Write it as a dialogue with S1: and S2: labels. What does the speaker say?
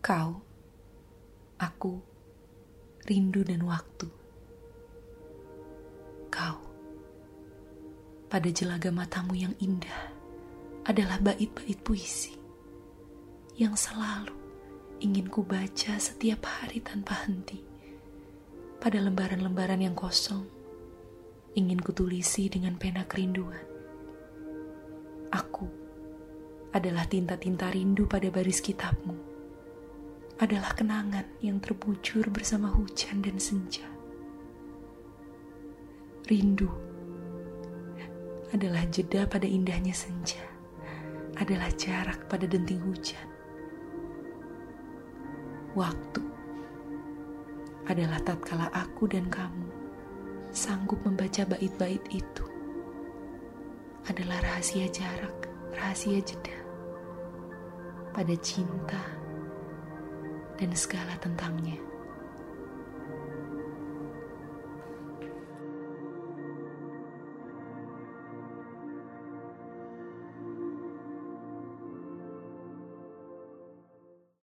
S1: Kau, aku, rindu dan waktu. Kau, pada jelaga matamu yang indah adalah bait-bait puisi yang selalu ingin ku baca setiap hari tanpa henti. Pada lembaran-lembaran yang kosong, ingin ku tulisi dengan pena kerinduan. Aku adalah tinta-tinta rindu pada baris kitabmu. Adalah kenangan yang terbujur bersama hujan dan senja. Rindu adalah jeda pada indahnya senja. Adalah jarak pada denting hujan. Waktu adalah tatkala aku dan kamu sanggup membaca bait-bait itu. Adalah rahasia jarak, rahasia jeda pada cinta dan segala tentangnya.